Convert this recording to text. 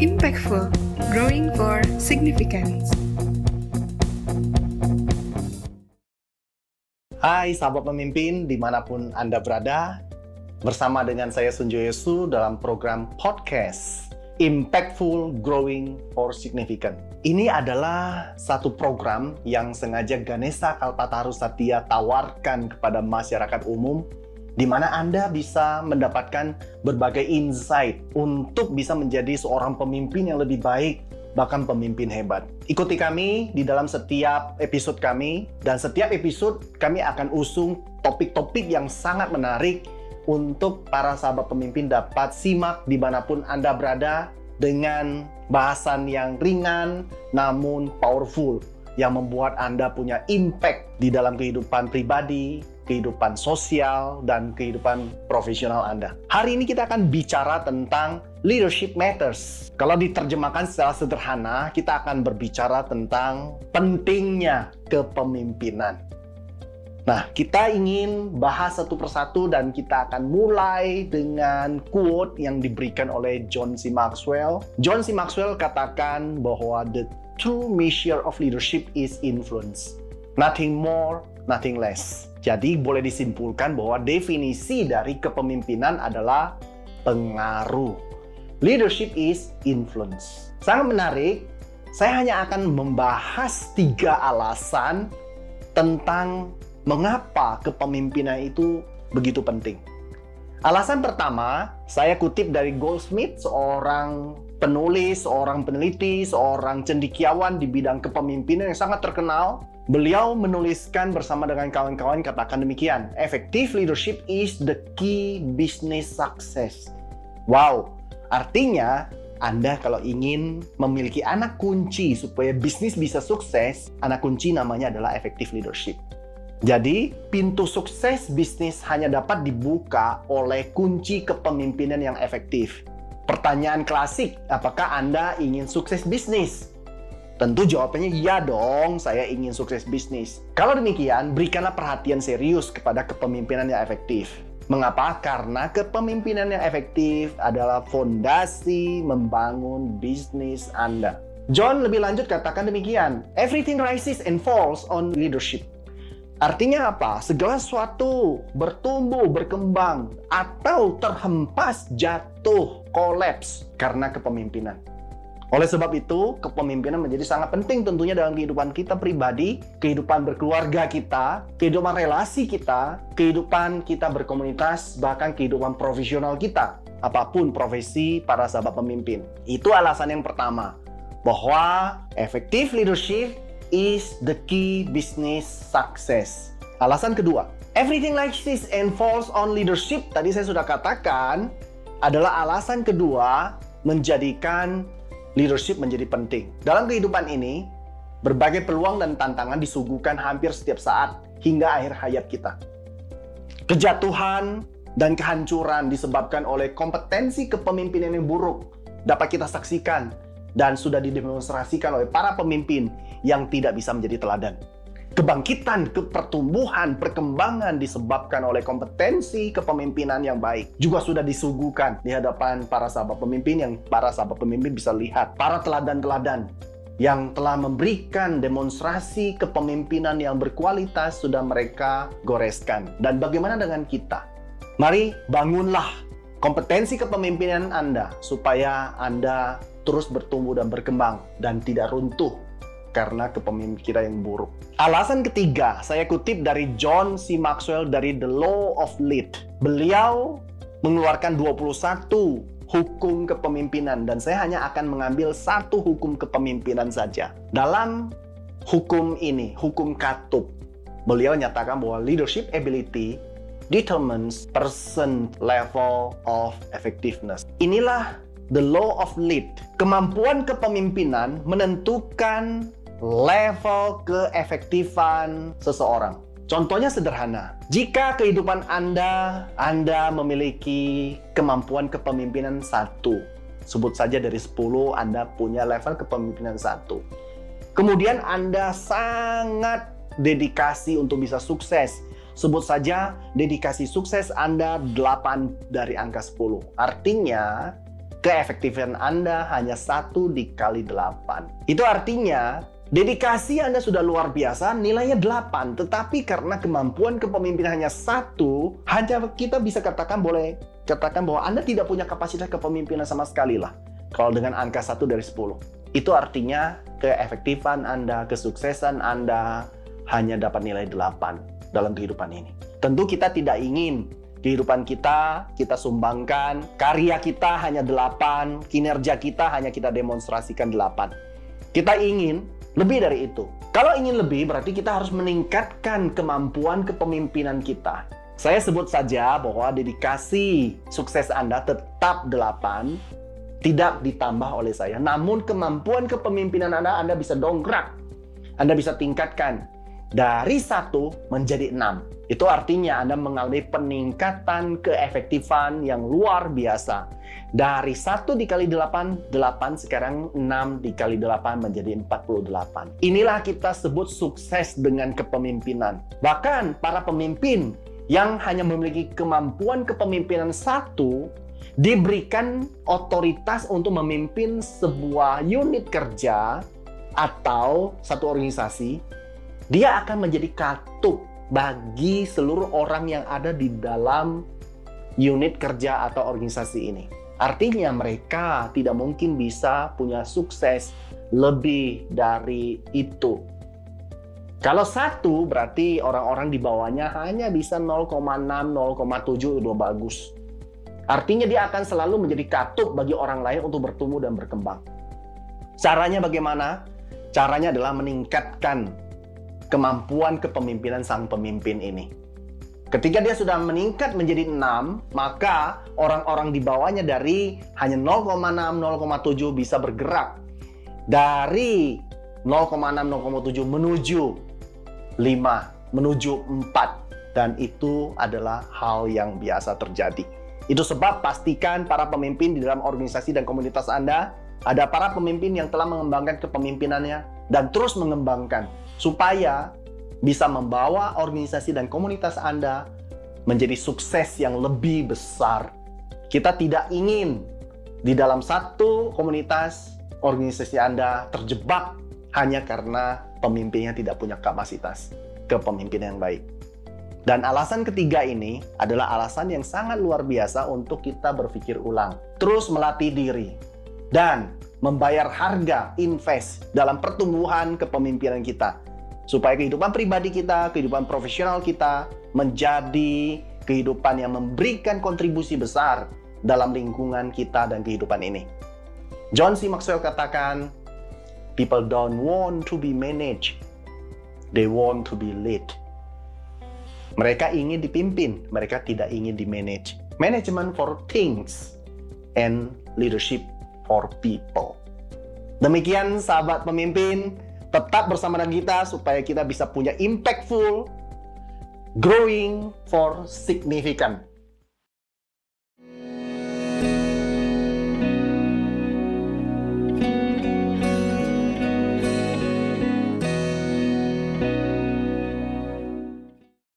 Impactful, growing for significance. Hai sahabat pemimpin di mana pun Anda berada, bersama dengan saya Sunjo Yesu dalam program podcast Impactful Growing for Significant. Ini adalah satu program yang sengaja Ganesha Kalpataru Satya tawarkan kepada masyarakat umum di mana Anda bisa mendapatkan berbagai insight untuk bisa menjadi seorang pemimpin yang lebih baik, bahkan pemimpin hebat. Ikuti kami di dalam setiap episode kami, dan setiap episode kami akan usung topik-topik yang sangat menarik untuk para sahabat pemimpin dapat simak di mana pun Anda berada dengan bahasan yang ringan namun powerful yang membuat Anda punya impact di dalam kehidupan pribadi, kehidupan sosial, dan kehidupan profesional Anda. Hari ini kita akan bicara tentang leadership matters. Kalau diterjemahkan secara sederhana, kita akan berbicara tentang pentingnya kepemimpinan. Nah, kita ingin bahas satu persatu dan kita akan mulai dengan quote yang diberikan oleh John C. Maxwell. John C. Maxwell katakan bahwa the true measure of leadership is influence. Nothing more, nothing less. Jadi boleh disimpulkan bahwa definisi dari kepemimpinan adalah pengaruh. Leadership is influence. Sangat menarik. Saya hanya akan membahas tiga alasan tentang mengapa kepemimpinan itu begitu penting. Alasan pertama, saya kutip dari Goldsmith, seorang penulis, seorang peneliti, seorang cendikiawan di bidang kepemimpinan yang sangat terkenal. Beliau menuliskan bersama dengan kawan-kawan katakan demikian, effective leadership is the key business success. Wow, artinya anda kalau ingin memiliki anak kunci supaya bisnis bisa sukses, anak kunci namanya adalah effective leadership. Jadi, pintu sukses bisnis hanya dapat dibuka oleh kunci kepemimpinan yang efektif. Pertanyaan klasik, apakah Anda ingin sukses bisnis? Tentu jawabannya iya dong, saya ingin sukses bisnis. Kalau demikian, berikanlah perhatian serius kepada kepemimpinan yang efektif. Mengapa? Karena kepemimpinan yang efektif adalah fondasi membangun bisnis Anda. John lebih lanjut katakan demikian, everything rises and falls on leadership. Artinya apa? Segala sesuatu bertumbuh, berkembang, atau terhempas, jatuh, kolaps karena kepemimpinan. Oleh sebab itu, kepemimpinan menjadi sangat penting tentunya dalam kehidupan kita pribadi, kehidupan berkeluarga kita, kehidupan relasi kita, kehidupan kita berkomunitas, bahkan kehidupan profesional kita. Apa pun profesi para sahabat pemimpin. Itu alasan yang pertama, bahwa effective leadership is the key business success. Alasan kedua, everything like this and falls on leadership, tadi saya sudah katakan, adalah alasan kedua menjadikan leadership menjadi penting. Dalam kehidupan ini, berbagai peluang dan tantangan disuguhkan hampir setiap saat hingga akhir hayat kita. Kejatuhan dan kehancuran disebabkan oleh kompetensi kepemimpinan yang buruk dapat kita saksikan dan sudah didemonstrasikan oleh para pemimpin yang tidak bisa menjadi teladan. Kebangkitan, kepertumbuhan, perkembangan disebabkan oleh kompetensi kepemimpinan yang baik. Juga sudah disuguhkan di hadapan para sahabat pemimpin yang para sahabat pemimpin bisa lihat. Para teladan-teladan yang telah memberikan demonstrasi kepemimpinan yang berkualitas sudah mereka goreskan. Dan bagaimana dengan kita? Mari bangunlah kompetensi kepemimpinan Anda supaya Anda terus bertumbuh dan berkembang dan tidak runtuh karena kepemimpinan yang buruk. Alasan ketiga, saya kutip dari John C. Maxwell dari The Law of Lead. Beliau mengeluarkan 21 hukum kepemimpinan dan saya hanya akan mengambil satu hukum kepemimpinan saja. Dalam hukum ini, hukum katup, beliau nyatakan bahwa leadership ability determines person level of effectiveness. Inilah the law of lead. Kemampuan kepemimpinan menentukan level keefektifan seseorang. Contohnya sederhana. Jika kehidupan Anda, Anda memiliki kemampuan kepemimpinan satu. Sebut saja dari 10 Anda punya level kepemimpinan satu. Kemudian Anda sangat dedikasi untuk bisa sukses. Sebut saja dedikasi sukses Anda 8 dari angka 10. Artinya keefektifan Anda hanya satu dikali delapan. Itu artinya dedikasi Anda sudah luar biasa, nilainya delapan. Tetapi karena kemampuan kepemimpinan hanya satu, hanya kita bisa katakan boleh katakan bahwa Anda tidak punya kapasitas kepemimpinan sama sekali lah. Kalau dengan angka satu dari sepuluh. Itu artinya keefektifan Anda, kesuksesan Anda hanya dapat nilai delapan dalam kehidupan ini. Tentu kita tidak ingin kehidupan kita, kita sumbangkan, karya kita hanya delapan, kinerja kita hanya kita demonstrasikan delapan. Kita ingin lebih dari itu. Kalau ingin lebih, berarti kita harus meningkatkan kemampuan kepemimpinan kita. Saya sebut saja bahwa dedikasi sukses Anda tetap delapan, tidak ditambah oleh saya. Namun kemampuan kepemimpinan Anda, Anda bisa dongkrak. Anda bisa tingkatkan dari satu menjadi enam. Itu artinya Anda mengalami peningkatan keefektifan yang luar biasa. Dari satu dikali delapan, delapan sekarang enam dikali delapan menjadi empat puluh delapan. Inilah kita sebut sukses dengan kepemimpinan. Bahkan para pemimpin yang hanya memiliki kemampuan kepemimpinan satu, diberikan otoritas untuk memimpin sebuah unit kerja atau satu organisasi dia akan menjadi katup bagi seluruh orang yang ada di dalam unit kerja atau organisasi ini. Artinya mereka tidak mungkin bisa punya sukses lebih dari itu. Kalau satu berarti orang-orang di bawahnya hanya bisa 0,6, 0,7 itu bagus. Artinya dia akan selalu menjadi katup bagi orang lain untuk bertumbuh dan berkembang. Caranya bagaimana? Caranya adalah meningkatkan kemampuan kepemimpinan sang pemimpin ini. Ketika dia sudah meningkat menjadi 6, maka orang-orang di bawahnya dari hanya 0,6, 0,7 bisa bergerak dari 0,6, 0,7 menuju 5, menuju 4 dan itu adalah hal yang biasa terjadi. Itu sebab pastikan para pemimpin di dalam organisasi dan komunitas Anda ada para pemimpin yang telah mengembangkan kepemimpinannya dan terus mengembangkan supaya bisa membawa organisasi dan komunitas Anda menjadi sukses yang lebih besar. Kita tidak ingin di dalam satu komunitas organisasi Anda terjebak hanya karena pemimpinnya tidak punya kapasitas kepemimpinan yang baik. Dan alasan ketiga ini adalah alasan yang sangat luar biasa untuk kita berpikir ulang, terus melatih diri, dan membayar harga invest dalam pertumbuhan kepemimpinan kita supaya kehidupan pribadi kita, kehidupan profesional kita menjadi kehidupan yang memberikan kontribusi besar dalam lingkungan kita dan kehidupan ini. John C. Maxwell katakan, people don't want to be managed, they want to be led. Mereka ingin dipimpin, mereka tidak ingin di-manage. Management for things and leadership for people. Demikian sahabat pemimpin, tetap bersama dengan kita supaya kita bisa punya impactful, growing for significant.